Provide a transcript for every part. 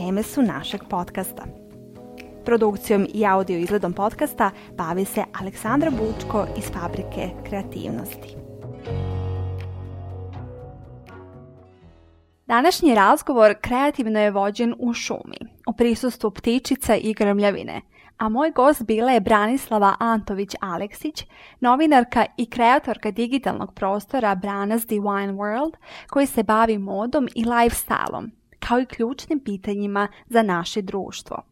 Teme su našeg podcasta. Produkcijom i audio izgledom podcasta bavi se Aleksandra Bučko iz Fabrike kreativnosti. Današnji razgovor kreativno je vođen u šumi, u prisustvu ptičica i grmljavine, a moj gost bila je Branislava Antović Aleksić, novinarka i kreatorka digitalnog prostora Branas Divine World, koji se bavi modom i lifestyleom, kao i ključnim pitanjima za naše društvo.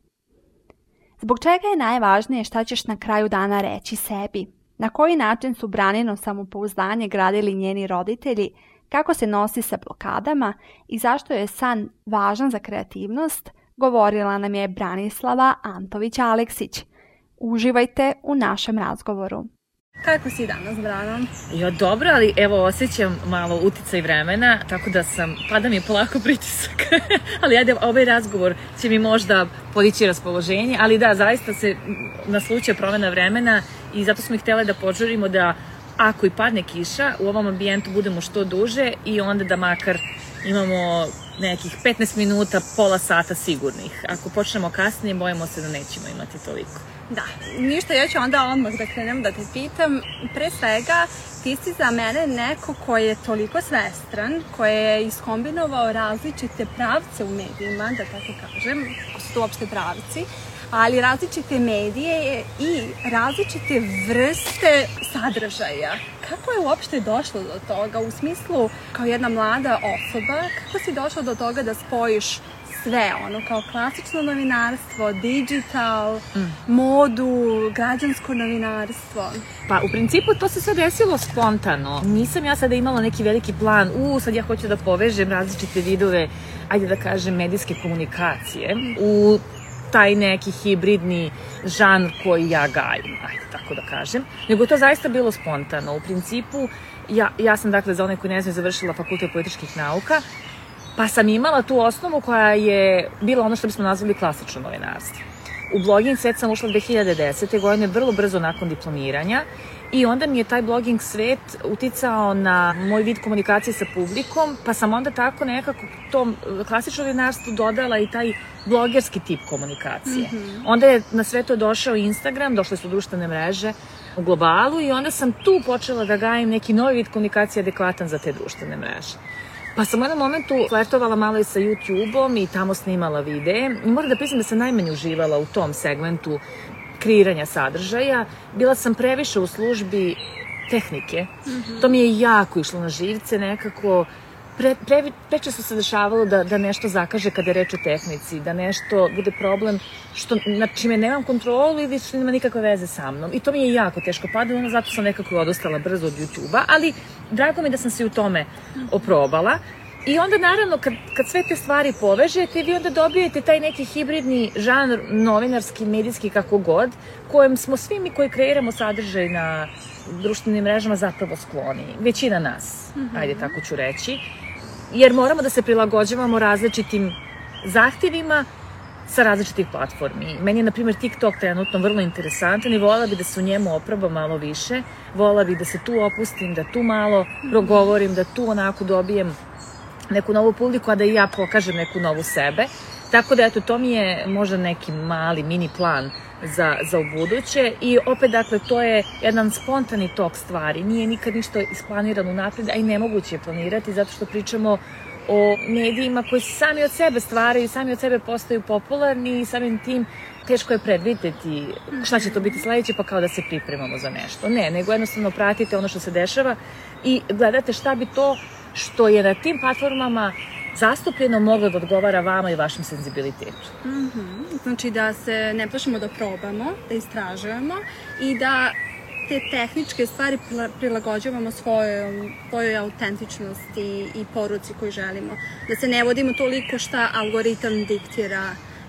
Zbog čega je najvažnije šta ćeš na kraju dana reći sebi? Na koji način su branino samopouzdanje gradili njeni roditelji? Kako se nosi sa blokadama i zašto je san važan za kreativnost? Govorila nam je Branislava Antović Aleksić. Uživajte u našem razgovoru. Kako si danas, Brana? Jo, dobro, ali evo osjećam malo uticaj vremena, tako da sam, pada mi polako pritisak. ali ajde, ovaj razgovor će mi možda podići raspoloženje, ali da, zaista se naslučuje promena vremena i zato smo ih htjeli da požurimo da ako i padne kiša, u ovom ambijentu budemo što duže i onda da makar imamo nekih 15 minuta, pola sata sigurnih. Ako počnemo kasnije, bojimo se da nećemo imati toliko. Da, ništa, ja ću onda odmah da krenem da te pitam. Pre svega, ti si za mene neko ko je toliko svestran, koji je iskombinovao različite pravce u medijima, da tako kažem, ko su to uopšte pravci, ali različite medije i različite vrste sadržaja. Kako je uopšte došlo do toga u smislu kao jedna mlada osoba, kako si došla do toga da spojiš sve, ono kao klasično novinarstvo, digital, mm. modu, građansko novinarstvo. Pa u principu to se sve desilo spontano. Nisam ja sada imala neki veliki plan, u sad ja hoću da povežem različite vidove, ajde da kažem, medijske komunikacije u taj neki hibridni žanr koji ja gajim, ajde tako da kažem, nego to zaista bilo spontano. U principu, ja, ja sam dakle za one koji ne znam završila fakultet političkih nauka, pa sam imala tu osnovu koja je bila ono što bismo nazvali klasično novinarstvo. U blogging svet sam ušla 2010. godine, vrlo brzo nakon diplomiranja I onda mi je taj blogging svet uticao na moj vid komunikacije sa publikom, pa sam onda tako nekako tom klasičnom novinarstvu dodala i taj blogerski tip komunikacije. Mm -hmm. Onda je na sve to došao Instagram, došle su društvene mreže u globalu i onda sam tu počela da gajim neki novi vid komunikacije adekvatan za te društvene mreže. Pa sam u jednom momentu flertovala malo i sa YouTube-om i tamo snimala videe i moram da priznam da sam najmanje uživala u tom segmentu kreiranja sadržaja. Bila sam previše u službi tehnike. Mm -hmm. To mi je jako išlo na živce, nekako pre, pre, prečesto se dešavalo da, da nešto zakaže kada je reč o tehnici, da nešto bude problem što, na čime nemam kontrolu ili što nema nikakve veze sa mnom. I to mi je jako teško padalo, zato sam nekako odostala brzo od YouTube-a, ali drago mi da sam se u tome oprobala. I onda naravno kad, kad sve te stvari povežete, vi onda dobijete taj neki hibridni žanr novinarski, medijski, kako god, kojem smo svi mi koji kreiramo sadržaj na društvenim mrežama zapravo skloni. Većina nas, mm -hmm. ajde tako ću reći. Jer moramo da se prilagođavamo različitim zahtjevima sa različitih platformi. Meni je, na primjer, TikTok trenutno vrlo interesantan i volila bi da se u njemu oprobam malo više. Volila bi da se tu opustim, da tu malo progovorim, da tu onako dobijem neku novu publiku, a da i ja pokažem neku novu sebe. Tako da, eto, to mi je možda neki mali mini plan za, za ubuduće i opet, dakle, to je jedan spontani tok stvari. Nije nikad ništa isplanirano napred, a i nemoguće je planirati zato što pričamo o medijima koji sami od sebe stvaraju, sami od sebe postaju popularni i samim tim teško je predvideti šta će to biti sledeće, pa kao da se pripremamo za nešto. Ne, nego jednostavno pratite ono što se dešava i gledate šta bi to što je na tim platformama zastupljeno moglo da odgovara vama i vašem senzibilitetu. Mm -hmm. Znači da se ne plašimo da probamo, da istražujemo i da te tehničke stvari prilagođavamo svojoj, svojoj autentičnosti i poruci koju želimo. Da se ne vodimo toliko šta algoritam diktira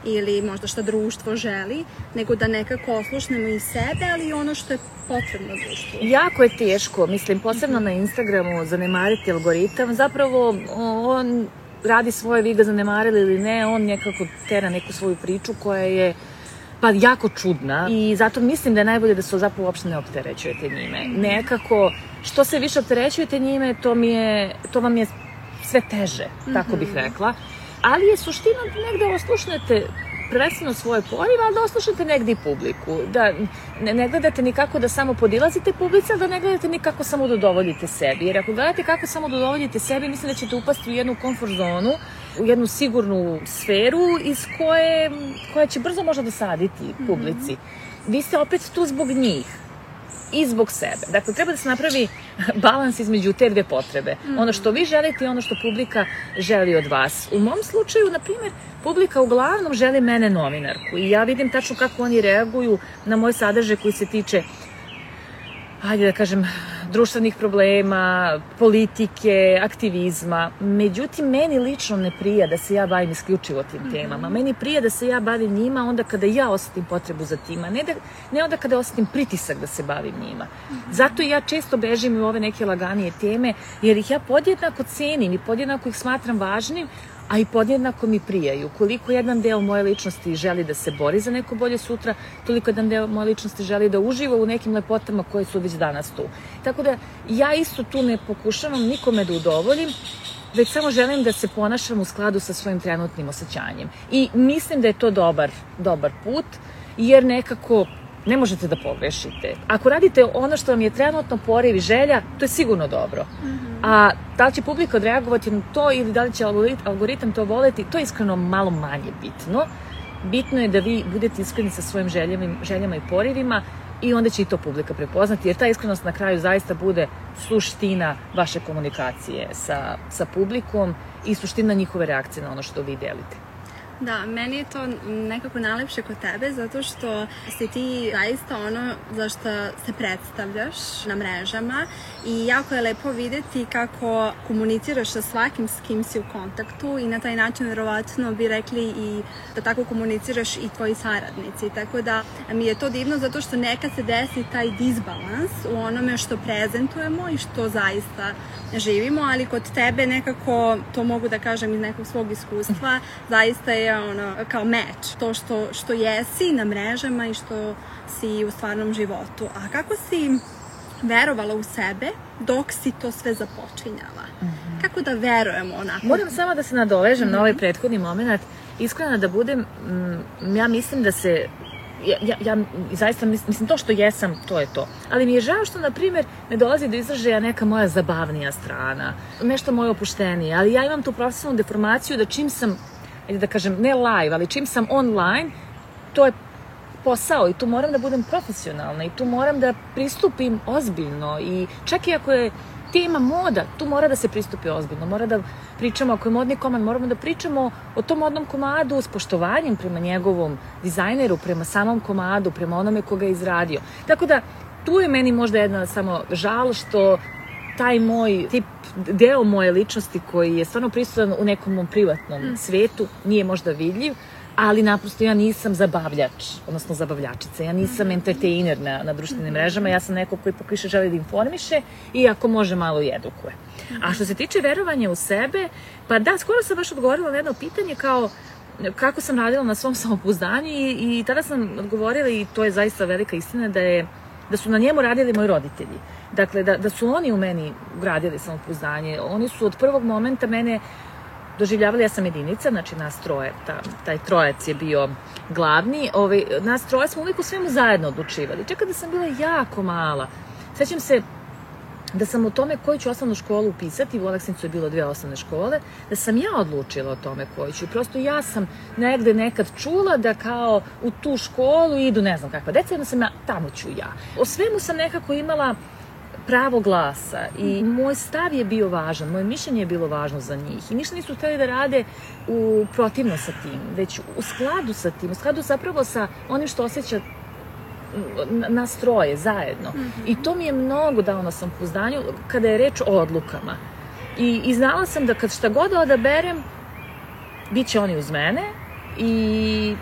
ili možda šta društvo želi, nego da nekako oslušnemo i sebe, ali i ono što je potrebno društvu. Jako je teško, mislim, posebno na Instagramu zanemariti algoritam. Zapravo, on radi svoje, vi ga zanemarili ili ne, on nekako tera neku svoju priču koja je pa jako čudna i zato mislim da je najbolje da se zapravo uopšte ne opterećujete njime. Nekako, što se više opterećujete njime, to, mi je, to vam je sve teže, tako bih rekla. Ali je suština negde oslušnete prvenstveno svoje porive, ali da oslušate negde i publiku. Da ne, ne gledate nikako da samo podilazite publici, ali da ne gledate nikako samo da udovoljite sebi. Jer ako gledate kako samo da udovoljite sebi, mislim da ćete upasti u jednu komfort zonu, u jednu sigurnu sferu iz koje, koja će brzo možda dosaditi publici. Mm -hmm. Vi ste opet tu zbog njih i zbog sebe. Dakle, treba da se napravi balans između te dve potrebe. Mm. Ono što vi želite i ono što publika želi od vas. U mom slučaju, na primjer, publika uglavnom želi mene novinarku i ja vidim tačno kako oni reaguju na moj sadržaj koji se tiče hajde da kažem, društvenih problema, politike, aktivizma. Međutim, meni lično ne prija da se ja bavim isključivo tim mhm. temama. Meni prija da se ja bavim njima onda kada ja osetim potrebu za tima, ne, da, ne onda kada osetim pritisak da se bavim njima. Mhm. Zato ja često bežim u ove neke laganije teme, jer ih ja podjednako cenim i podjednako ih smatram važnim, a i podjednako mi prijaju. Koliko jedan deo moje ličnosti želi da se bori za neko bolje sutra, toliko jedan deo moje ličnosti želi da uživa u nekim lepotama koje su već danas tu. Tako da ja isto tu ne pokušavam nikome da udovoljim, već samo želim da se ponašam u skladu sa svojim trenutnim osjećanjem. I mislim da je to dobar, dobar put, jer nekako ne možete da pogrešite. Ako radite ono što vam je trenutno poriv i želja, to je sigurno dobro. Mm -hmm. A da li će publika odreagovati na to ili da li će algoritam to voleti, to je iskreno malo manje bitno. Bitno je da vi budete iskreni sa svojim željama, željama i porivima i onda će i to publika prepoznati, jer ta iskrenost na kraju zaista bude suština vaše komunikacije sa, sa publikom i suština njihove reakcije na ono što vi delite. Da, meni je to nekako najlepše kod tebe zato što si ti zaista ono za što se predstavljaš na mrežama i jako je lepo videti kako komuniciraš sa svakim s kim si u kontaktu i na taj način verovatno bi rekli i da tako komuniciraš i tvoji saradnici. Tako da mi je to divno zato što nekad se desi taj disbalans u onome što prezentujemo i što zaista živimo, ali kod tebe nekako, to mogu da kažem iz nekog svog iskustva, zaista je ono, kao meč, to što, što jesi na mrežama i što si u stvarnom životu. A kako si verovala u sebe dok si to sve započinjala? Mm -hmm. Kako da verujemo onako? Moram samo da se nadovežem mm -hmm. na ovaj prethodni moment. Iskreno da budem, mm, ja mislim da se ja, ja, ja zaista mislim, to što jesam, to je to. Ali mi je žao što, na primjer, ne dolazi do izražaja neka moja zabavnija strana, nešto moje opuštenije, ali ja imam tu profesionalnu deformaciju da čim sam, da kažem, ne live, ali čim sam online, to je posao i tu moram da budem profesionalna i tu moram da pristupim ozbiljno i čak i ako je tema moda, tu mora da se pristupi ozbiljno, mora da pričamo, ako je modni komad, moramo da pričamo o tom modnom komadu s poštovanjem prema njegovom dizajneru, prema samom komadu, prema onome koga je izradio. Tako da, tu je meni možda jedna samo žal što taj moj tip, deo moje ličnosti koji je stvarno prisutan u nekom mom privatnom mm. svetu, nije možda vidljiv, ali naprosto ja nisam zabavljač, odnosno zabavljačica, ja nisam mhm. entertainer na, na društvenim mrežama, ja sam neko koji pokriše želi da informiše i ako može malo i edukuje. A što se tiče verovanja u sebe, pa da, skoro sam baš odgovorila na jedno pitanje kao kako sam radila na svom samopouzdanju i, i tada sam odgovorila i to je zaista velika istina da je da su na njemu radili moji roditelji. Dakle, da, da su oni u meni gradili samopouzdanje. Oni su od prvog momenta mene doživljavali, ja sam jedinica, znači nas troje, ta, taj trojac je bio glavni, ovaj, nas troje smo uvijek u svemu zajedno odlučivali. Čekaj da sam bila jako mala. Sećam se da sam o tome koju ću osnovnu školu upisati, u Aleksincu je bilo dve osnovne škole, da sam ja odlučila o tome koju ću. Prosto ja sam negde nekad čula da kao u tu školu idu ne znam kakva deca, jedno sam ja, tamo ću ja. O svemu sam nekako imala pravo glasa i moj stav je bio važan, moje mišljenje je bilo važno za njih i ništa nisu hteli da rade u protivno sa tim, već u skladu sa tim, u skladu zapravo sa onim što osjeća nas troje zajedno. Mm -hmm. I to mi je mnogo dao na samopouzdanju kada je reč o odlukama. I, I znala sam da kad šta god odaberem, bit će oni uz mene i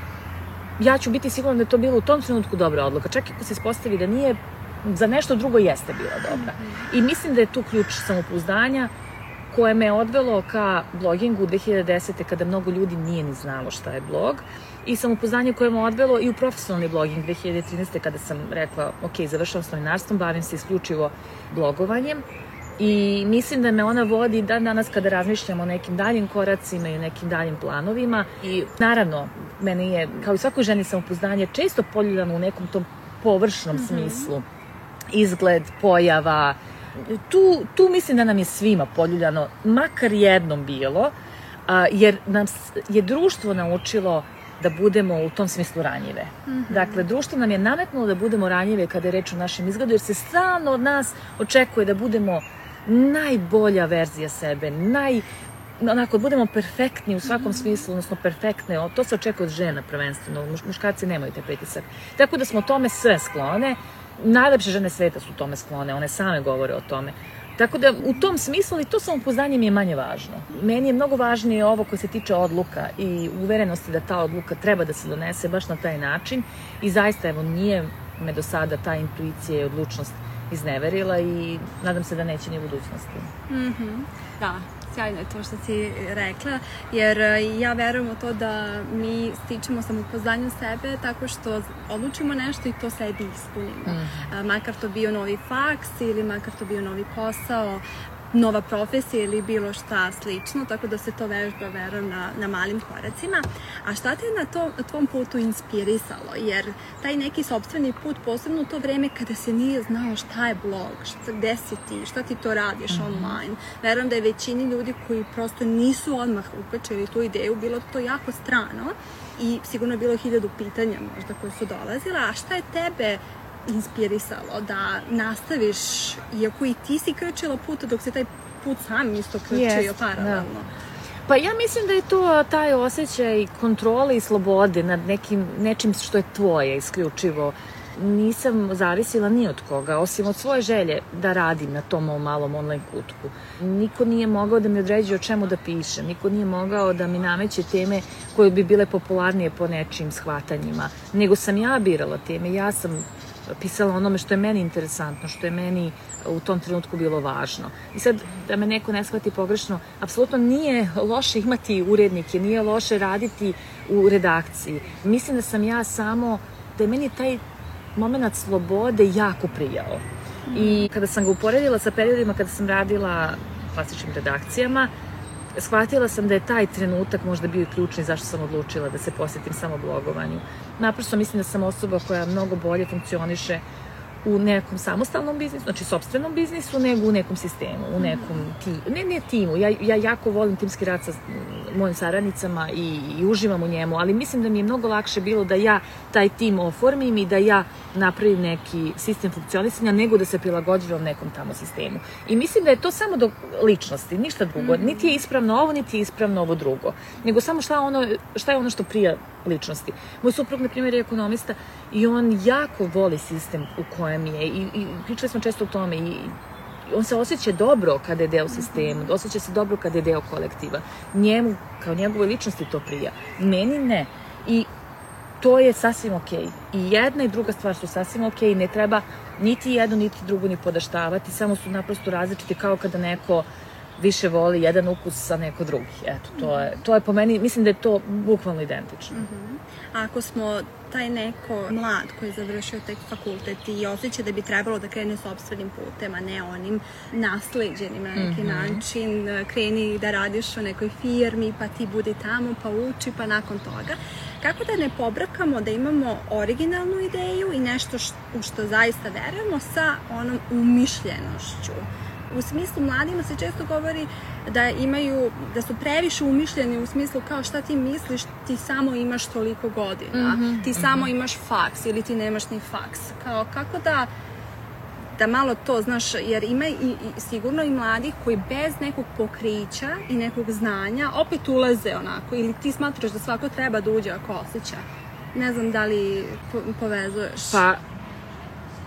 ja ću biti sigurna da je to bilo u tom trenutku dobra odluka. Čak i ako se ispostavi da nije, za nešto drugo jeste bila dobra. I mislim da je tu ključ samopouzdanja koje me odvelo ka blogingu 2010. kada mnogo ljudi nije ni znalo šta je blog i samopouzdanje koje me odvelo i u profesionalni blogging 2013. kada sam rekla, ok, završavam s novinarstvom, bavim se isključivo blogovanjem i mislim da me ona vodi dan danas kada razmišljamo o nekim daljim koracima i o nekim daljim planovima i naravno, meni je, kao i svakoj ženi samopouzdanje, često poljuljano u nekom tom površnom mm -hmm. smislu izgled, pojava, tu, tu mislim da nam je svima poljuljano, makar jednom bilo, a, jer nam je društvo naučilo da budemo u tom smislu ranjive. Mm -hmm. Dakle, društvo nam je nametnulo da budemo ranjive kada je reč o našem izgledu, jer se stalno od nas očekuje da budemo najbolja verzija sebe, naj, onako, budemo perfektni u svakom mm -hmm. smislu, odnosno perfektne, to se očekuje od žena prvenstveno, muškarci nemaju te pritisak. Tako da smo tome sve sklone, najlepše žene sveta su tome sklone, one same govore o tome. Tako da u tom smislu i to samopouzdanje mi je manje važno. Meni je mnogo važnije ovo koje se tiče odluka i uverenosti da ta odluka treba da se donese baš na taj način i zaista evo nije me do sada ta intuicija i odlučnost izneverila i nadam se da neće ni u budućnosti. Mm -hmm. Da, sjajno je to što si rekla, jer e, ja verujem u to da mi stičemo samopouzdanje u sebe tako što odlučimo nešto i to sebi ispunimo. Mm. Makar to bio novi faks ili makar to bio novi posao, nova profesija ili bilo šta slično, tako da se to vežba, verujem, na, na malim koracima. A šta te na, to, na tvom putu inspirisalo? Jer taj neki sobstveni put, posebno u to vreme kada se nije znao šta je blog, šta, gde si ti, šta ti to radiš mm -hmm. online. Verujem da je većini ljudi koji prosto nisu odmah ukačili tu ideju, bilo to jako strano i sigurno je bilo hiljadu pitanja možda koje su dolazila, a šta je tebe inspirisalo da nastaviš, iako i ti si krčila put, dok se taj put sam isto krčio yes, paralelno? Da. Pa ja mislim da je to taj osjećaj kontrole i slobode nad nekim, nečim što je tvoje isključivo. Nisam zavisila ni od koga, osim od svoje želje da radim na tom mom malom online kutku. Niko nije mogao da mi određuje o čemu da pišem, niko nije mogao da mi nameće teme koje bi bile popularnije po nečim shvatanjima, nego sam ja birala teme, ja sam pisala onome što je meni interesantno, što je meni u tom trenutku bilo važno. I sad, da me neko ne shvati pogrešno, apsolutno nije loše imati urednike, nije loše raditi u redakciji. Mislim da sam ja samo, da je meni taj moment slobode jako prijao. I kada sam ga uporedila sa periodima kada sam radila klasičnim redakcijama, shvatila sam da je taj trenutak možda bio ključni zašto sam odlučila da se posvetim samo blogovanju. Naprosto mislim da sam osoba koja mnogo bolje funkcioniše u nekom samostalnom biznisu, znači sobstvenom biznisu, nego u nekom sistemu, u nekom timu. Ne, ne timu, ja, ja jako volim timski rad sa mojim saradnicama i, i uživam u njemu, ali mislim da mi je mnogo lakše bilo da ja taj tim oformim i da ja napravim neki sistem funkcionisanja nego da se prilagođavam nekom tamo sistemu. I mislim da je to samo do ličnosti, ništa drugo. Mm -hmm. Niti je ispravno ovo, niti je ispravno ovo drugo. Nego samo šta, ono, šta je ono što prija ličnosti. Moj suprug, na primjer, je ekonomista i on jako voli sistem u kojem je i, i pričali smo često o tome i on se osjeća dobro kada je deo sistema, osjeća se dobro kada je deo kolektiva. Njemu, kao njegove ličnosti to prija. Meni ne. I to je sasvim okej. Okay. I jedna i druga stvar su sasvim okej. Okay. Ne treba niti jedno, niti drugo ni podaštavati. Samo su naprosto različiti kao kada neko više voli jedan ukus, a neko drugi. Eto, to je, to je po meni, mislim da je to bukvalno identično. Mm -hmm. Ako smo taj neko mlad koji je završio tek fakultet i osjeća da bi trebalo da krene sobstvenim putem, a ne onim nasleđenim na neki mm -hmm. način, kreni da radiš u nekoj firmi, pa ti budi tamo, pa uči, pa nakon toga. Kako da ne pobrakamo da imamo originalnu ideju i nešto što, u što zaista verujemo sa onom umišljenošću? U smislu mladima se često govori da imaju, da su previše umišljeni u smislu kao šta ti misliš, ti samo imaš toliko godina, mm -hmm, ti mm -hmm. samo imaš faks ili ti nemaš ni faks. Kao kako da da malo to, znaš, jer ima i, i sigurno i mladih koji bez nekog pokrića i nekog znanja opet ulaze onako, ili ti smatraš da svako treba da uđe ako osjeća. Ne znam da li po, povezuješ. Pa,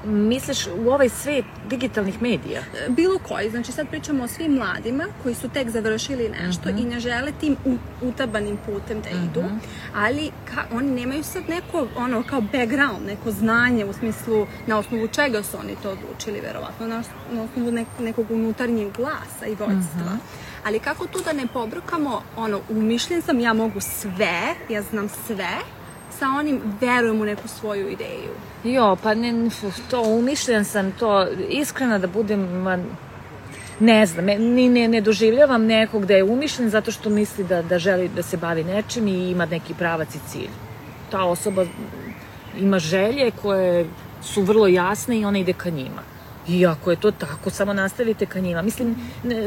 Misliš u ovaj svet digitalnih medija? Bilo koji, znači sad pričamo o svim mladima koji su tek završili nešto uh -huh. i ne žele tim utabanim putem da idu, uh -huh. ali ka, oni nemaju sad neko ono kao background, neko znanje u smislu na osnovu čega su oni to odlučili verovatno, na, na osnovu nek, nekog unutarnjeg glasa i vođstva. Uh -huh ali kako tu da ne pobrkamo, ono, umišljen sam, ja mogu sve, ja znam sve, sa onim verujem u neku svoju ideju. Jo, pa ne, to umišljen sam, to iskreno da budem, ne znam, ni ne, ne doživljavam nekog da je umišljen zato što misli da, da želi da se bavi nečim i ima neki pravac i cilj. Ta osoba ima želje koje su vrlo jasne i ona ide ka njima. I ako je to tako, samo nastavite ka njima. Mislim,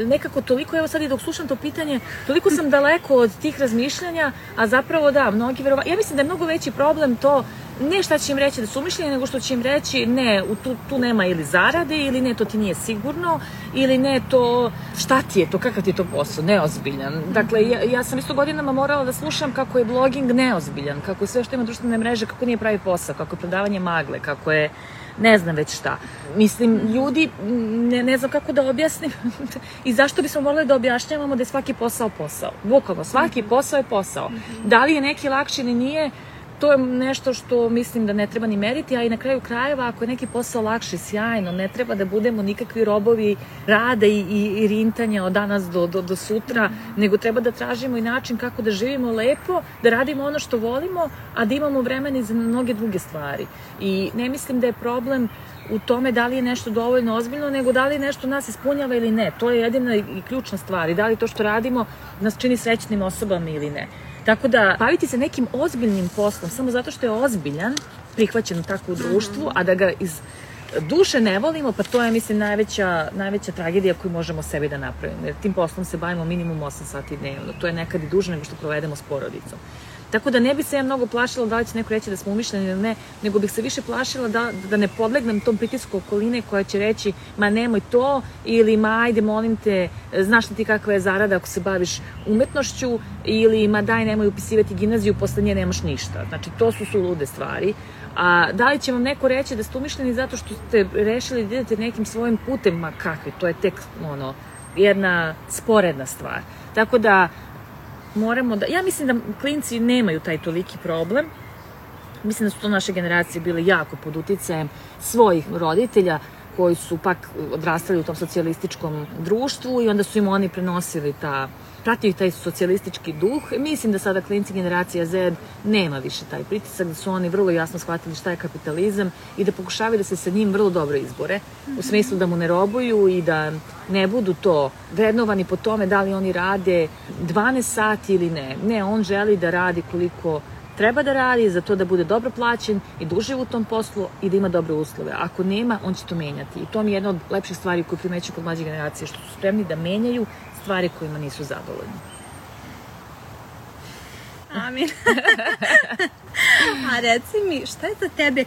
nekako toliko, evo sad i dok slušam to pitanje, toliko sam daleko od tih razmišljanja, a zapravo da, mnogi verova... Ja mislim da je mnogo veći problem to ne šta će im reći da su umišljeni, nego što će im reći ne, tu, tu nema ili zarade, ili ne, to ti nije sigurno, ili ne, to, šta ti je to, kakav ti je to posao, neozbiljan. Dakle, ja, ja sam isto godinama morala da slušam kako je blogging neozbiljan, kako je sve što ima društvene mreže, kako nije pravi posao, kako je prodavanje magle, kako je ne znam već šta. Mislim, ljudi, ne, ne znam kako da objasnim i zašto bismo morali da objašnjavamo da je svaki posao posao. Bukvalno, svaki posao je posao. Da li je neki lakši ili nije, to je nešto što mislim da ne treba ni meriti, a i na kraju krajeva ako je neki posao lakši, sjajno, ne treba da budemo nikakvi robovi rada i, i, i rintanja od danas do, do, do sutra, nego treba da tražimo i način kako da živimo lepo, da radimo ono što volimo, a da imamo vremena i za mnoge druge stvari. I ne mislim da je problem u tome da li je nešto dovoljno ozbiljno, nego da li nešto nas ispunjava ili ne. To je jedina i ključna stvar. I da li to što radimo nas čini srećnim osobama ili ne. Tako da, baviti se nekim ozbiljnim poslom samo zato što je ozbiljan, prihvaćen tako u društvu, a da ga iz duše ne volimo, pa to je, mislim, najveća, najveća tragedija koju možemo sebi da napravimo. Jer tim poslom se bavimo minimum 8 sati dnevno. To je nekad i duže nego što provedemo s porodicom. Tako da ne bi se ja mnogo plašila da li će neko reći da smo umišljeni ili ne, nego bih se više plašila da, da ne podlegnem tom pritisku okoline koja će reći ma nemoj to ili ma ajde molim te, znaš li ti kakva je zarada ako se baviš umetnošću ili ma daj nemoj upisivati gimnaziju, posle nje nemaš ništa. Znači to su su lude stvari. A da li će vam neko reći da ste umišljeni zato što ste rešili da idete nekim svojim putem, ma kakvi, to je tek ono, jedna sporedna stvar. Tako da moramo da... Ja mislim da klinci nemaju taj toliki problem. Mislim da su to naše generacije bile jako pod uticajem svojih roditelja koji su pak odrastali u tom socijalističkom društvu i onda su im oni prenosili ta pratio ih taj socijalistički duh. Mislim da sada klinci generacija Z nema više taj pritisak, da su oni vrlo jasno shvatili šta je kapitalizam i da pokušavaju da se sa njim vrlo dobro izbore, u smislu da mu ne robuju i da ne budu to vrednovani po tome da li oni rade 12 sati ili ne. Ne, on želi da radi koliko treba da radi za to da bude dobro plaćen i uživa u tom poslu i da ima dobre uslove. Ako nema, on će to menjati. I to mi je jedna od lepših stvari koju primeću kod mlađe generacije, što su spremni da menjaju stvari kojima nisu zadovoljni. Amin. a reci mi, šta je za tebe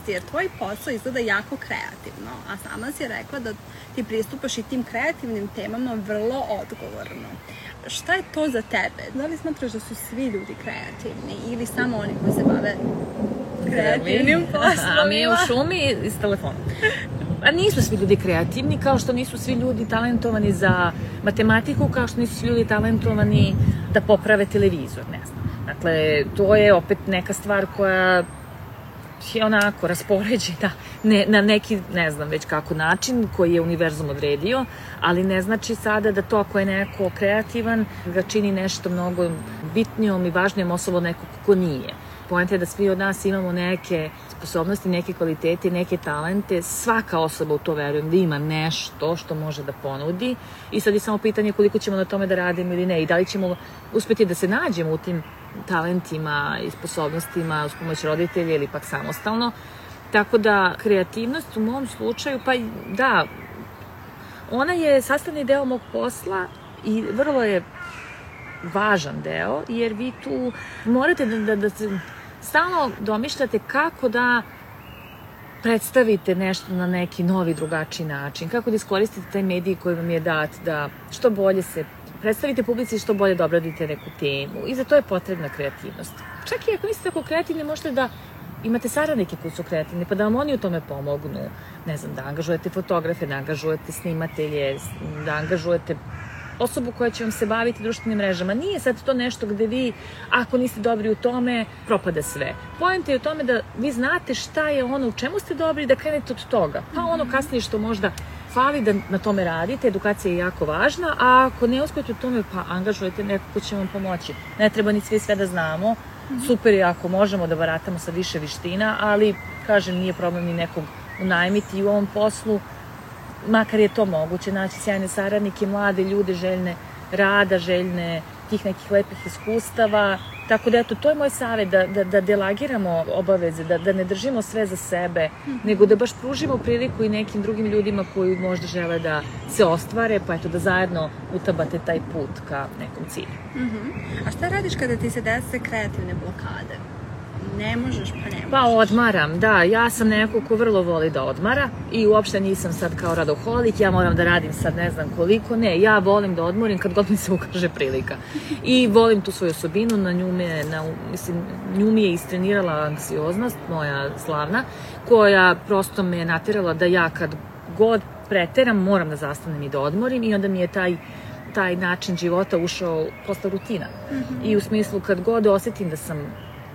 kreativnost? Jer tvoj posao izgleda jako kreativno, a sama si rekla da ti pristupaš i tim kreativnim temama vrlo odgovorno. Šta je to za tebe? Da li smatraš da su svi ljudi kreativni ili samo oni koji se bave kreativnim poslovima? A mi u šumi iz telefona. A nisu svi ljudi kreativni, kao što nisu svi ljudi talentovani za matematiku, kao što nisu svi ljudi talentovani da poprave televizor, ne znam. Dakle, to je opet neka stvar koja onako raspoređena ne, na neki, ne znam već kako način koji je univerzum odredio, ali ne znači sada da to ako je neko kreativan ga čini nešto mnogo bitnijom i važnijom osobom nekog ko nije. Poenta je da svi od nas imamo neke sposobnosti, neke kvalitete, neke talente. Svaka osoba u to verujem da ima nešto što može da ponudi i sad je samo pitanje koliko ćemo na tome da radimo ili ne i da li ćemo uspeti da se nađemo u tim talentima i sposobnostima uz pomoć roditelja ili pak samostalno. Tako da kreativnost u mom slučaju, pa da, ona je sastavni deo mog posla i vrlo je važan deo, jer vi tu morate da, da, da se stalno domišljate kako da predstavite nešto na neki novi, drugačiji način, kako da iskoristite taj medij koji vam je dat, da što bolje se predstavite publici što bolje da obradite neku temu i za to je potrebna kreativnost. Čak i ako niste tako kreativni, možete da imate saradnike koji su kreativni, pa da vam oni u tome pomognu. Ne znam, da angažujete fotografe, da angažujete snimatelje, da angažujete osobu koja će vam se baviti društvenim mrežama. Nije sad to nešto gde vi, ako niste dobri u tome, propada sve. Pojent je u tome da vi znate šta je ono u čemu ste dobri da krenete od toga. Pa ono kasnije što možda fali da na tome radite, edukacija je jako važna, a ako ne uspete u tome, pa angažujete neko ko će vam pomoći. Ne treba ni svi sve da znamo, super je ako možemo da baratamo sa više viština, ali, kažem, nije problem ni nekog unajmiti u ovom poslu, makar je to moguće, naći sjajne saradnike, mlade ljude željne rada, željne tih nekih lepih iskustava, Tako da eto, to je moj savet, da, da, da delagiramo obaveze, da, da ne držimo sve za sebe, mm -hmm. nego da baš pružimo priliku i nekim drugim ljudima koji možda žele da se ostvare, pa eto da zajedno utabate taj put ka nekom cilju. Mm -hmm. A šta radiš kada ti se dese kreativne blokade? Ne možeš, pa ne možeš. Pa odmaram, da. Ja sam neko ko vrlo voli da odmara i uopšte nisam sad kao radoholik, ja moram da radim sad ne znam koliko. Ne, ja volim da odmorim kad god mi se ukaže prilika. I volim tu svoju osobinu, na nju me, na, mislim, nju mi je istrenirala anksioznost, moja slavna, koja prosto me natirala da ja kad god preteram, moram da zastanem i da odmorim i onda mi je taj taj način života ušao posle rutina. Mm -hmm. I u smislu kad god osetim da sam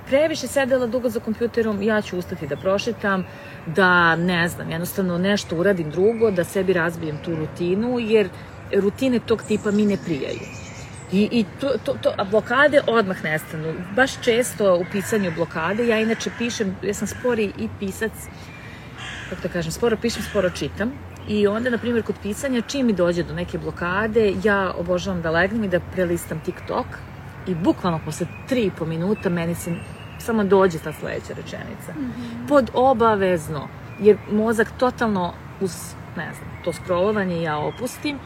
previše sedela dugo za kompjuterom, ja ću ustati da prošetam, da ne znam, jednostavno nešto uradim drugo, da sebi razbijem tu rutinu, jer rutine tog tipa mi ne prijaju. I, i to, to, to, a blokade odmah nestanu. Baš često u pisanju blokade, ja inače pišem, ja sam spori i pisac, kako da kažem, sporo pišem, sporo čitam. I onda, na primjer, kod pisanja, čim mi dođe do neke blokade, ja obožavam da legnem i da prelistam TikTok i bukvalno posle tri i po minuta meni se samo dođe ta sledeća rečenica. Mm -hmm. Pod obavezno, jer mozak totalno uz, ne znam, to scrollovanje ja opustim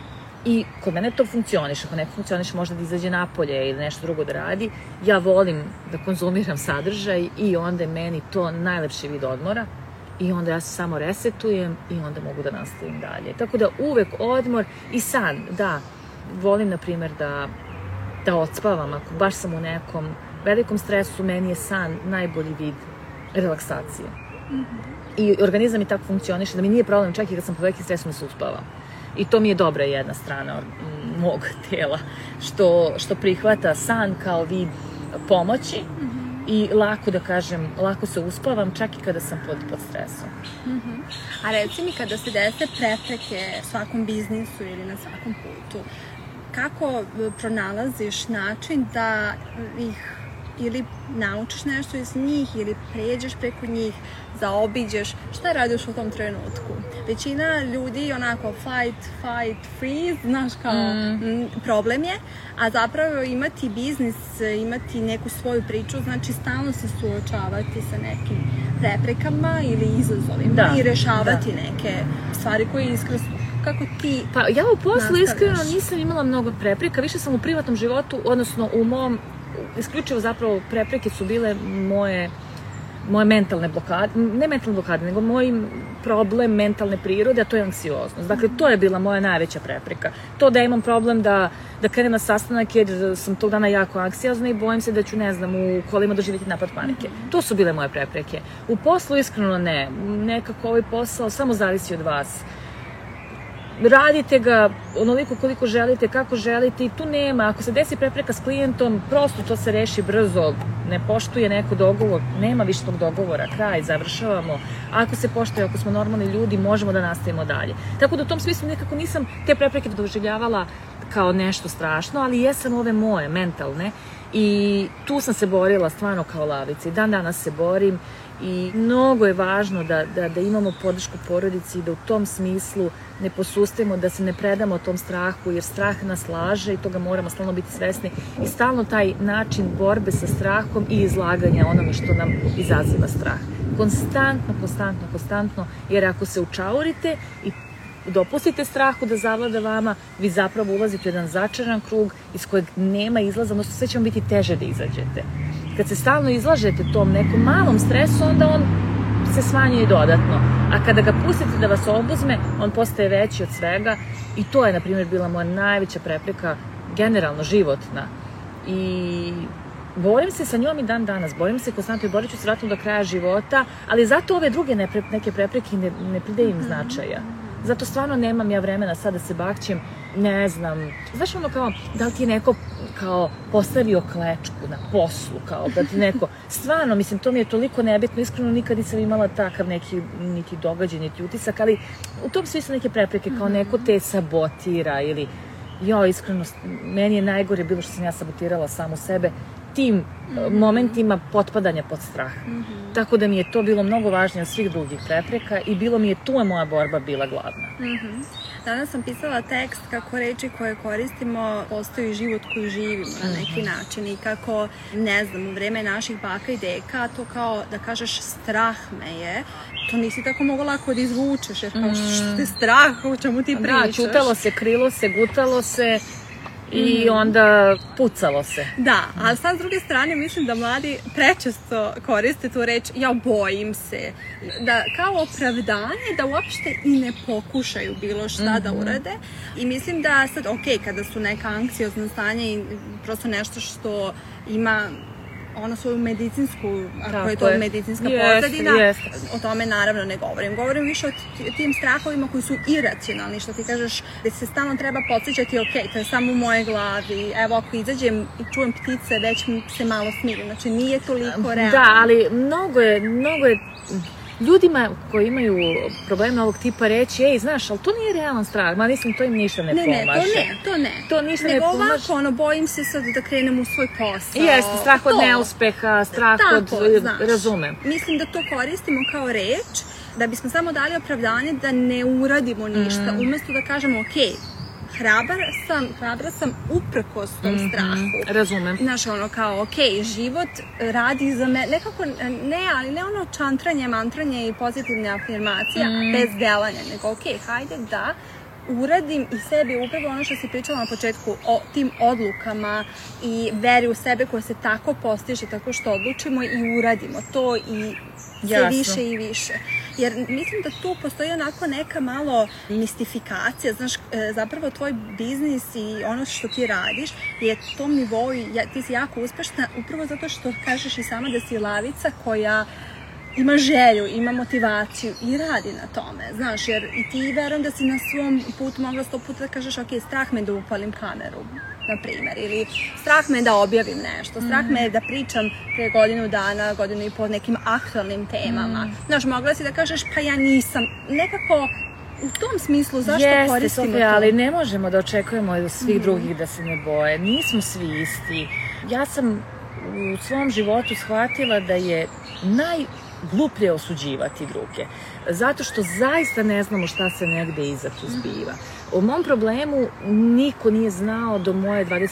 i kod mene to funkcioniše, ako ne funkcioniše možda da izađe napolje ili nešto drugo da radi, ja volim da konzumiram sadržaj i onda je meni to najlepši vid odmora i onda ja se samo resetujem i onda mogu da nastavim dalje. Tako da uvek odmor i san, da, volim na primer da, da odspavam ako baš sam u nekom velikom stresu meni je san najbolji vid relaksacije. Mm -hmm. I organizam i tako funkcioniše da mi nije problem čak i kad sam pod velikim stresom da se uspavam. I to mi je dobra jedna strana mog tela, što, što prihvata san kao vid pomoći mm -hmm. i lako da kažem, lako se uspavam čak i kada sam pod, pod stresom. Mm -hmm. A reci mi kada se dese prepreke svakom biznisu ili na svakom putu, kako pronalaziš način da ih ili naučiš nešto iz njih ili pređeš preko njih, zaobiđeš, šta radiš u tom trenutku? Većina ljudi onako fight, fight, freeze, znaš kao mm. problem je, a zapravo imati biznis, imati neku svoju priču, znači stalno se suočavati sa nekim preprekama ili izazovima da, i rešavati da. neke stvari koje iskreno kako ti Pa ja u poslu iskreno nisam imala mnogo prepreka, više sam u privatnom životu, odnosno u mom isključivo zapravo prepreke su bile moje moje mentalne blokade, ne mentalne blokade, nego moj problem mentalne prirode, a to je anksioznost. Dakle, to je bila moja najveća prepreka. To da imam problem da, da krenem na sastanak jer sam tog dana jako anksiozna i bojim se da ću, ne znam, u kolima doživjeti napad panike. To su bile moje prepreke. U poslu iskreno ne. Nekako ovaj posao samo zavisi od vas radite ga onoliko koliko želite, kako želite i tu nema, ako se desi prepreka s klijentom, prosto to se reši brzo, ne poštuje neko dogovor, nema više tog dogovora, kraj, završavamo. Ako se poštuje, ako smo normalni ljudi, možemo da nastavimo dalje. Tako da u tom smislu nekako nisam te prepreke doživljavala kao nešto strašno, ali jesam ove moje, mentalne, i tu sam se borila stvarno kao lavica i dan danas se borim i mnogo je važno da, da, da imamo podršku porodici i da u tom smislu ne posustemo, da se ne predamo tom strahu, jer strah nas laže i toga moramo stalno biti svesni i stalno taj način borbe sa strahom i izlaganja onome što nam izaziva strah. Konstantno, konstantno, konstantno, jer ako se učaurite i dopustite strahu da zavlada vama, vi zapravo ulazite u jedan začaran krug iz kojeg nema izlaza, odnosno sve će vam biti teže da izađete. Kad se stalno izlažete tom nekom malom stresu, onda on se smanjuje dodatno. A kada ga pustite da vas obuzme, on postaje veći od svega i to je, na primjer, bila moja najveća prepreka, generalno životna. I borim se sa njom i dan danas, borim se konstantno i borit ću se vratno do kraja života, ali zato ove druge nepre, neke prepreke ne, ne pridajem im značaja. Zato stvarno nemam ja vremena sad da se bakćem, ne znam, znaš ono kao, da li ti je neko kao postavio klečku na poslu, kao da ti neko, stvarno, mislim, to mi je toliko nebitno, iskreno nikad nisam imala takav neki, niti događaj, niti utisak, ali u tom svi su neke prepreke, kao neko te sabotira ili, jo, iskreno, meni je najgore bilo što sam ja sabotirala samu sebe, tim mm -hmm. momentima potpadanja pod strah. Mm -hmm. Tako da mi je to bilo mnogo važnije od svih drugih prepreka i bilo mi je tu je moja borba bila glavna. Mm -hmm. Danas sam pisala tekst kako reči koje koristimo postaju život koji živimo na neki način i kako, ne znam, u vreme naših baka i deka to kao da kažeš strah me je, to nisi tako mogo lako da izvučeš, jer kao što te strah, o čemu ti da, pričaš. Da, čutalo se, krilo se, gutalo se, i mm. onda pucalo se. Da, ali sad s druge strane mislim da mladi prečesto koriste tu reč ja bojim se. Da kao opravdanje da uopšte i ne pokušaju bilo šta mm -hmm. da mhm. urade. I mislim da sad, ok, kada su neka anksiozna stanja i prosto nešto što ima ona svoju medicinsku, ako je to je. medicinska jest, pozadina, jest. o tome naravno ne govorim. Govorim više o tim strahovima koji su iracionalni, što ti kažeš, da se stalno treba podsjećati, ok, to je samo u moje glavi, evo ako izađem i čujem ptice, već se malo smirim, znači nije toliko realno. Da, ali mnogo je, mnogo je ljudima koji imaju probleme ovog tipa reći, ej, znaš, ali to nije realan strah, ma mislim, to im ništa ne, ne pomaže. Ne, to ne, to ne. To ništa Nego ne pomaže. ovako, ono, bojim se sad da krenem u svoj posao. Jeste, strah od to. neuspeha, strah Tako, od, znaš, razumem. Mislim da to koristimo kao reč, da bismo samo dali opravdanje da ne uradimo ništa, mm. umesto da kažemo, okej, hrabar sam, hrabra sam uprkos tom mm -hmm, strahu. Razumem. Znaš, ono kao, ok, život radi za me, nekako, ne, ali ne ono čantranje, mantranje i pozitivne afirmacije, mm. bez delanja, nego ok, hajde da uradim i sebi upravo ono što si pričala na početku o tim odlukama i veri u sebe koja se tako postiže tako što odlučimo i uradimo to i sve Jasno. više i više. Jer mislim da tu postoji onako neka malo mistifikacija, znaš, e, zapravo tvoj biznis i ono što ti radiš je tom nivou, ti si jako uspešna upravo zato što kažeš i sama da si lavica koja ima želju, ima motivaciju i radi na tome, znaš, jer i ti verujem da si na svom putu mogla sto puta da kažeš, ok, strah me da upalim kameru, na primer, ili strah me da objavim nešto, strah mm. me da pričam pre godinu dana, godinu i po nekim aktualnim temama. Mm. Znaš, mogla si da kažeš, pa ja nisam, nekako u tom smislu zašto Jeste, koristimo Sofija, to? ali ne možemo da očekujemo od svih mm. drugih da se ne boje. Nismo svi isti. Ja sam u svom životu shvatila da je naj gluplje osuđivati druge. Zato što zaista ne znamo šta se negde iza tu zbiva. O mom problemu niko nije znao do moje 25.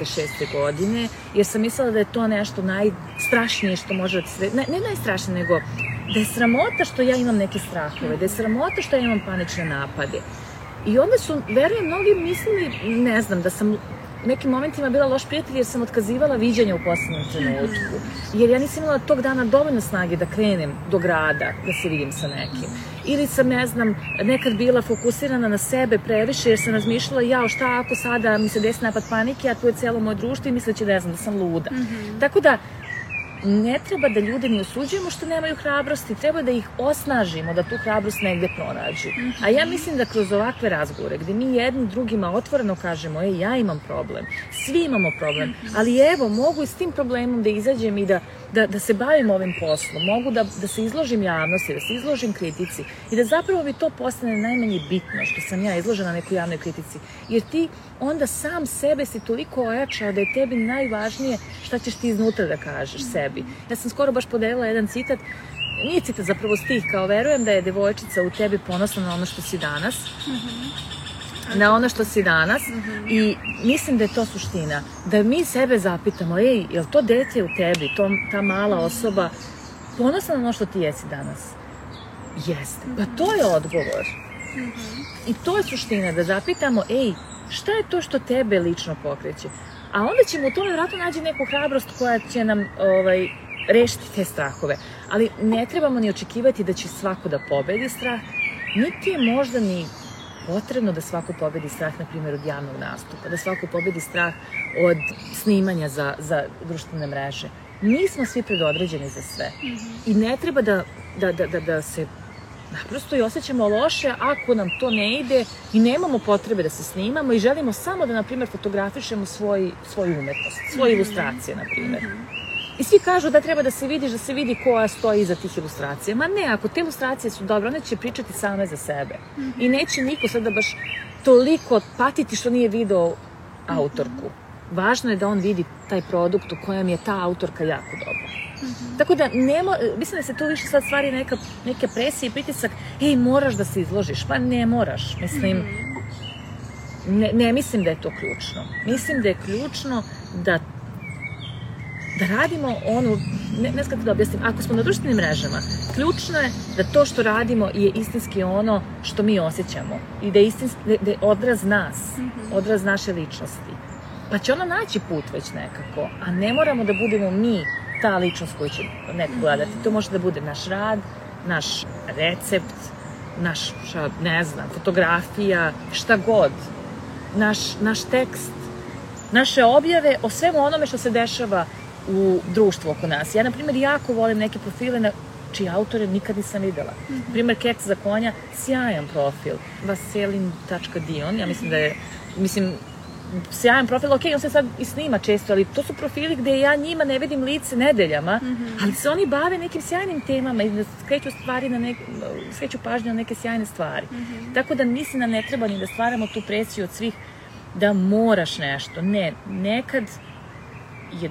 6. godine, jer sam mislila da je to nešto najstrašnije što može da se... Ne, ne najstrašnije, nego da je sramota što ja imam neke strahove, da je sramota što ja imam panične napade. I onda su, verujem, mnogi mislili, ne znam, da sam nekim momentima bila loš prijatelj jer sam otkazivala viđanja u poslednjem trenutku. Jer ja nisam imala tog dana dovoljno snage da krenem do grada, da se vidim sa nekim. Ili sam, ne znam, nekad bila fokusirana na sebe previše jer sam razmišljala, jao, šta ako sada mi se desi napad panike, a tu je celo moje društvo i misleći da, ja znam, da sam luda. Mm -hmm. Tako da, ne treba da ljude ni osuđujemo što nemaju hrabrosti, treba da ih osnažimo da tu hrabrost negde pronađu. A ja mislim da kroz ovakve razgovore, gde mi jedni drugima otvoreno kažemo, ej, ja imam problem, svi imamo problem, ali evo, mogu i s tim problemom da izađem i da da, da se bavim ovim poslom, mogu da, da se izložim javnosti, da se izložim kritici i da zapravo bi to postane najmanje bitno što sam ja izložena nekoj javnoj kritici. Jer ti onda sam sebe si toliko ojačao da je tebi najvažnije šta ćeš ti iznutra da kažeš sebi. Ja sam skoro baš podelila jedan citat nije citat zapravo stih, kao verujem da je devojčica u tebi ponosna na ono što si danas. Mm -hmm na ono što si danas mm -hmm. i mislim da je to suština. Da mi sebe zapitamo, ej, je li to dete u tebi, to, ta mala osoba, ponosna na ono što ti jesi danas? Jeste. Pa to je odgovor. Mm -hmm. I to je suština, da zapitamo, ej, šta je to što tebe lično pokreće? A onda ćemo u tome vratno nađi neku hrabrost koja će nam ovaj, rešiti te strahove. Ali ne trebamo ni očekivati da će svako da pobedi strah, niti je možda ni potrebno da svako pobedi strah, na primjer, od javnog nastupa, da svako pobedi strah od snimanja za, za društvene mreže. Nismo svi predodređeni za sve. Mm -hmm. I ne treba da, da, da, da, da se naprosto i osjećamo loše ako nam to ne ide i nemamo potrebe da se snimamo i želimo samo da, na primjer, fotografišemo svoj, svoju umetnost, svoje mm -hmm. ilustracije, na primjer. Mm -hmm. I svi kažu da treba da se vidiš, da se vidi koja stoji iza tih ilustracija. Ma ne, ako te ilustracije su dobre, one će pričati same za sebe. Mm -hmm. I neće niko sada baš toliko patiti što nije video autorku. Važno je da on vidi taj produkt u kojem je ta autorka jako dobra. Mm -hmm. Tako da, nemo, mislim da se tu više sad stvari neka, neke presije i pritisak, ej, moraš da se izložiš. Pa ne moraš. Mislim, mm -hmm. ne, ne mislim da je to ključno. Mislim da je ključno da da radimo onu, ne, ne skada da objasnim, ako smo na društvenim mrežama, ključno je da to što radimo je istinski ono što mi osjećamo i da je, istinski, da, da je odraz nas, mm -hmm. odraz naše ličnosti. Pa će ona naći put već nekako, a ne moramo da budemo mi ta ličnost koju će neko gledati. To može da bude naš rad, naš recept, naš, ne znam, fotografija, šta god, naš, naš tekst, naše objave o svemu onome što se dešava u društvu oko nas. Ja, na primjer, jako volim neke profile na čiji autore nikad nisam videla. Mm -hmm. Primer, Keks za konja, sjajan profil. Vaselin.dion, ja mislim da je, mislim, sjajan profil, ok, on se sad i snima često, ali to su profili gde ja njima ne vidim lice nedeljama, mm -hmm. ali se oni bave nekim sjajnim temama i da skreću stvari na nek, skreću pažnju na neke sjajne stvari. Mm -hmm. Tako da mislim da ne treba ni da stvaramo tu presiju od svih da moraš nešto. Ne, nekad je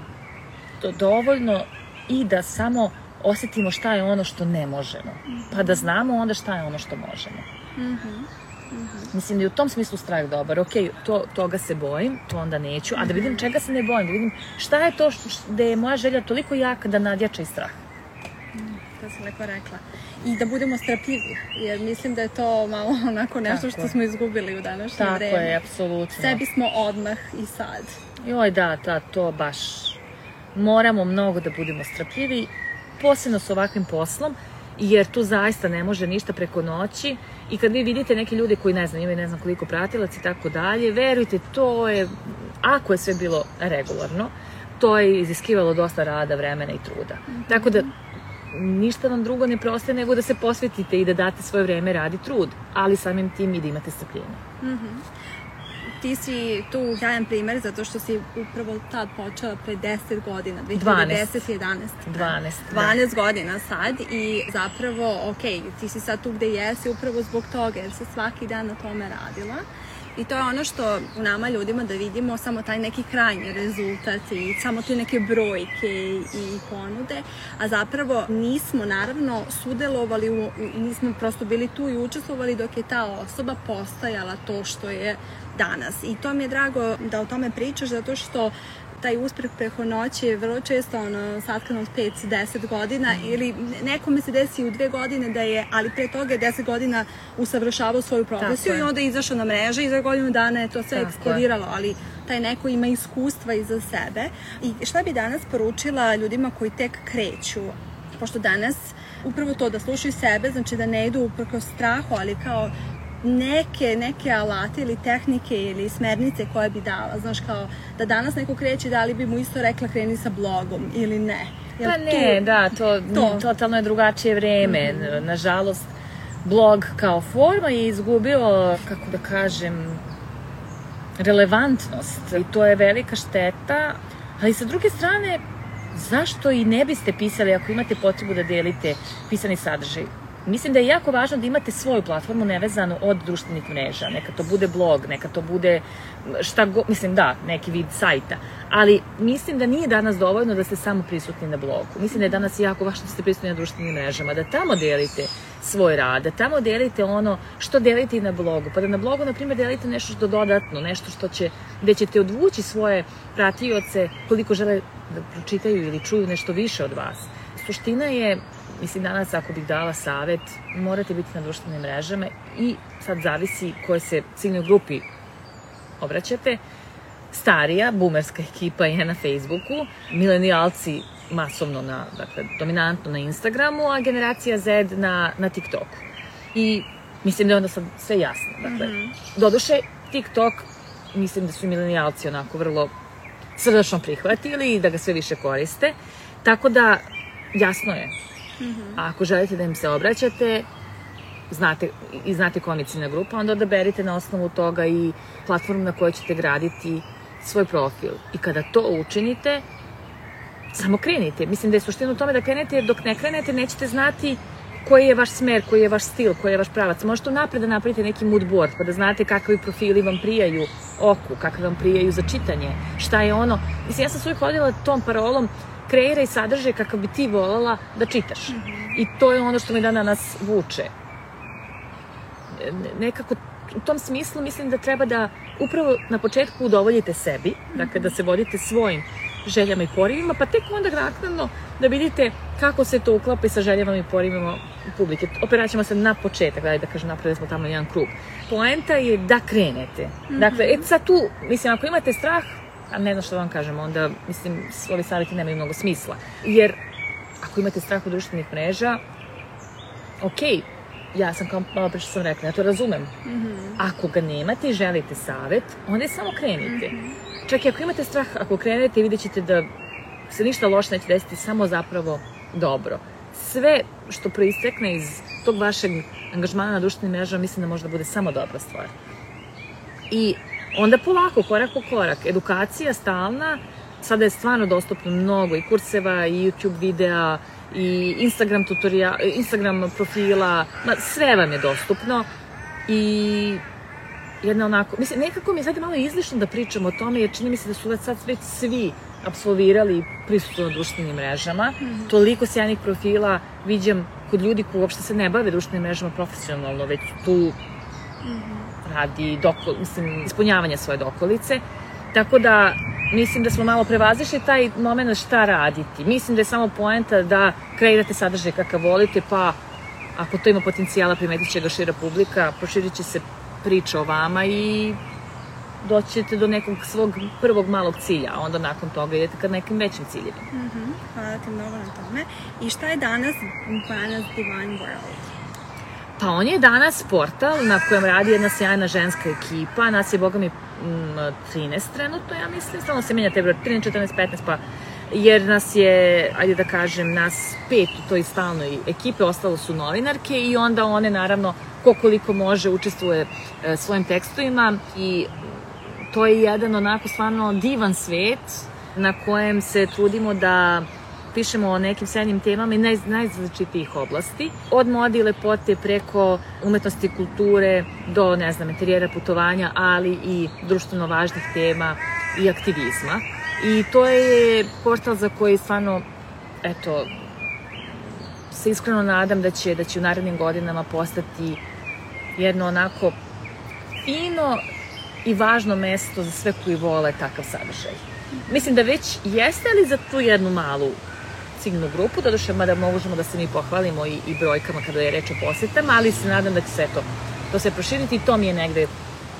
dovoljno i da samo osetimo šta je ono što ne možemo. Pa da znamo onda šta je ono što možemo. Mm -hmm. Mm -hmm. Mislim da je u tom smislu strah dobar. Ok, to, toga se bojim, to onda neću, a da vidim čega se ne bojim, da vidim šta je to da je moja želja toliko jaka da nadjača i strah. Mm, to sam lepo rekla. I da budemo strpljivi, jer mislim da je to malo onako nešto Tako što smo izgubili u današnje Tako vreme. Tako je, apsolutno. Sebi smo odmah i sad. Joj, da, da, to baš moramo mnogo da budemo strpljivi, posebno s ovakvim poslom, jer tu zaista ne može ništa preko noći i kad vi vidite neke ljude koji ne znam, imaju ne znam koliko pratilaca i tako dalje, verujte, to je, ako je sve bilo regularno, to je iziskivalo dosta rada, vremena i truda. Mm -hmm. Tako da ništa vam drugo ne proste nego da se posvetite i da date svoje vreme radi trud, ali samim tim i da imate strpljenje. Mm -hmm ti si tu sjajan primer zato što si upravo tad počela pre 10 godina, 2010 11. 12. 12 da. godina sad i zapravo, ok, ti si sad tu gde jesi upravo zbog toga jer se svaki dan na tome radila. I to je ono što u nama ljudima da vidimo samo taj neki krajnji rezultat i samo te neke brojke i ponude, a zapravo nismo naravno sudelovali, u, nismo prosto bili tu i učestvovali dok je ta osoba postajala to što je danas. I to mi je drago da o tome pričaš zato što taj uspeh preko noći je vrlo često ono, satkan od 5-10 godina mm. ili nekome se desi u dve godine da je, ali pre toga je 10 godina usavršavao svoju profesiju i onda je izašao na mreže i za godinu dana je to sve Tako eksplodiralo, ali taj neko ima iskustva iza sebe. I šta bi danas poručila ljudima koji tek kreću? Pošto danas upravo to da slušaju sebe, znači da ne idu uprko strahu, ali kao neke, neke alate ili tehnike ili smernice koje bi dala, znaš kao da danas neko kreće da li bi mu isto rekla kreni sa blogom ili ne. Jel pa ne, tu, da, to, to totalno je drugačije vreme. Mm -hmm. Nažalost, blog kao forma je izgubio, kako da kažem, relevantnost i to je velika šteta, ali sa druge strane, zašto i ne biste pisali ako imate potrebu da delite pisani sadržaj? Mislim da je jako važno da imate svoju platformu nevezanu od društvenih mreža. Neka to bude blog, neka to bude šta go, mislim da, neki vid sajta. Ali mislim da nije danas dovoljno da ste samo prisutni na blogu. Mislim da je danas jako važno da ste prisutni na društvenim mrežama, da tamo delite svoj rad, da tamo delite ono što delite i na blogu. Pa da na blogu, na primjer, delite nešto što dodatno, nešto što će, gde ćete odvući svoje pratioce koliko žele da pročitaju ili čuju nešto više od vas. Suština je Mislim, danas ako bih dala savet, morate biti na društvenim mrežama i sad zavisi koje se ciljnoj grupi obraćate. Starija, bumerska ekipa je na Facebooku, milenijalci masovno na, dakle, dominantno na Instagramu, a generacija Z na, na TikToku. I Mislim da je onda sad sve jasno. Dakle, doduše, TikTok, mislim da su milenijalci onako vrlo srdačno prihvatili i da ga sve više koriste. Tako da, jasno je. A ako želite da im se obraćate, znate, i znate koja ciljna grupa, onda odaberite na osnovu toga i platformu na kojoj ćete graditi svoj profil. I kada to učinite, samo krenite. Mislim da je suština u tome da krenete, jer dok ne krenete nećete znati koji je vaš smer, koji je vaš stil, koji je vaš pravac. Možete unapred da napravite neki mood board, pa da znate kakvi profili vam prijaju oku, kakvi vam prijaju za čitanje, šta je ono. Mislim, ja sam uvijek hodila tom parolom, kreiraj sadržaj kakav bi ti volala da čitaš. I to je ono što me danas vuče. Ne- Nekako u tom smislu mislim da treba da upravo na početku udovoljite sebi, dakle da se vodite svojim željama i porivima, pa tek onda naknadno da vidite kako se to uklapa i sa željama i porivima publike. Opet vraćamo se na početak, daj da kažem, napravili smo tamo jedan krug. Poenta je da krenete. Dakle, e sad tu, mislim, ako imate strah, a ne znam što da vam kažem, onda, mislim, ovi savjeti nemaju mnogo smisla. Jer, ako imate strah od društvenih mreža, ok, ja sam kao malo pre što sam rekla, ja to razumem. Ako ga nemate i želite savet, onda je samo krenite. Čak i ako imate strah, ako krenete, vidjet ćete da se ništa loše neće desiti, samo zapravo dobro. Sve što proistekne iz tog vašeg angažmana na društvenim mrežama, mislim da može da bude samo dobra stvar. I onda polako, korak po korak, edukacija stalna, sada je stvarno dostupno mnogo i kurseva i YouTube videa i Instagram tutorial, Instagram profila, ma sve vam je dostupno. I jedna onako, mislim, nekako mi je sad malo izlišno da pričam o tome, jer čini mi se da su sad već svi apsolvirali i prisutno na društvenim mrežama. Toliko sjajnih profila viđam kod ljudi koji uopšte se ne bave društvenim mrežama profesionalno, već tu radi doko, mislim, ispunjavanja svoje dokolice. Tako da mislim da smo malo prevazišli taj moment šta raditi. Mislim da je samo poenta da kreirate sadržaj kakav volite, pa ako to ima potencijala primetit će ga šira publika, proširit će se priča o vama i doći ćete do nekog svog prvog malog cilja, a onda nakon toga idete ka nekim većim ciljevima. Mhm, Hvala ti mnogo na tome. I šta je danas Banas Divine World? Pa on je danas portal na kojem radi jedna sjajna ženska ekipa, nas je, boga mi, mm, 13 trenutno, ja mislim, stalno se menja te broj, 13, 14, 15, pa jer nas je, ajde da kažem, nas pet u toj stalnoj ekipe, ostalo su novinarke i onda one, naravno, ko koliko može, učestvuje e, svojim tekstovima i to je jedan onako stvarno divan svet na kojem se trudimo da pišemo o nekim sjajnim temama i naj, najrazličitijih oblasti. Od mode i lepote preko umetnosti i kulture do, ne znam, interijera putovanja, ali i društveno važnih tema i aktivizma. I to je portal za koji stvarno, eto, se iskreno nadam da će, da će u narednim godinama postati jedno onako fino i važno mesto za sve koji vole takav sadržaj. Mislim da već jeste, ali za tu jednu malu ciljnu grupu, doduše, mada možemo da se mi pohvalimo i, i brojkama kada je reč o posetama, ali se nadam da će se to, to se proširiti i to mi je negde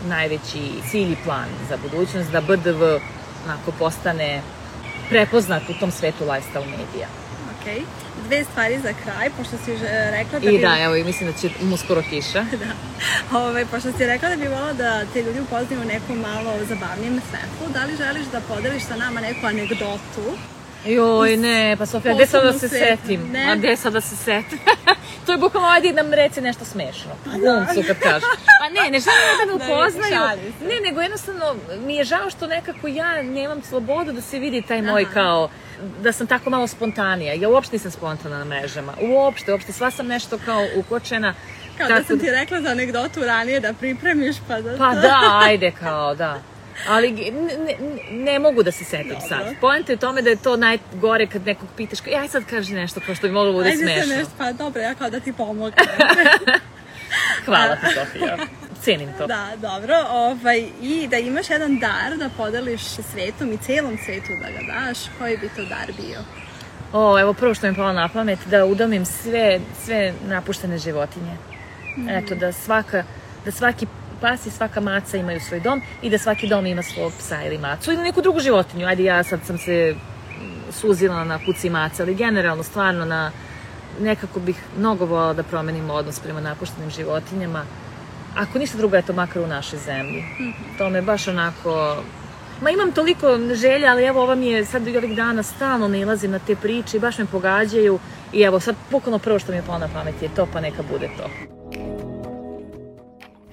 najveći cilj i plan za budućnost, da BDV onako postane prepoznat u tom svetu lifestyle medija. Ok. Dve stvari za kraj, pošto si rekla da I bi... da, evo, i mislim da će uskoro kiša. Ovaj, pošto si rekla da bi volila da te ljudi upoznaju u nekom malo zabavnijem svetlu, da li želiš da podeliš sa nama neku anegdotu? Joj, ne, pa Sofija, gde sad da se setim? ne. A gde sad da se setim? to je bukvalno, ajde nam reci nešto smešno. Glumcu kad kažeš. Pa ne, ne želim da me Ne, upoznaju. se. Ne, nego jednostavno mi je žao što nekako ja nemam slobodu da se vidi taj moj kao da sam tako malo spontanija. Ja uopšte nisam spontana na mrežama. Uopšte, uopšte. Sva sam nešto kao ukočena. Kao da Tako sam ti rekla za anegdotu ranije da pripremiš, pa da... Pa da, ajde kao, da. Ali ne, ne, ne mogu da se setim sad. Poenta je u tome da je to najgore kad nekog pitaš, kao, "E, aj sad kaži nešto kao što bi moglo da bude Ajde se smešno. nešto, pa dobro, ja kao da ti pomognem. Hvala ti, Sofija. Cenim to. da, dobro. Ovaj, I da imaš jedan dar da podeliš svetom i celom svetu da ga daš, koji bi to dar bio? O, evo prvo što mi je palo na pamet, da udomim sve, sve napuštene životinje. Eto, da svaka, da svaki pas i svaka maca imaju svoj dom i da svaki dom ima svog psa ili macu ili neku drugu životinju. Ajde, ja sad sam se mm, suzila na kuci maca, ali generalno, stvarno na nekako bih mnogo volala da promenim odnos prema napuštenim životinjama. Ako ništa drugo, eto, makar u našoj zemlji. Mm -hmm. To me baš onako... Ma imam toliko želja, ali evo ova mi je sad ovih dana stalno nalazim na te priče i baš me pogađaju. I evo sad bukvalno prvo što mi je palo na pamet je to, pa neka bude to.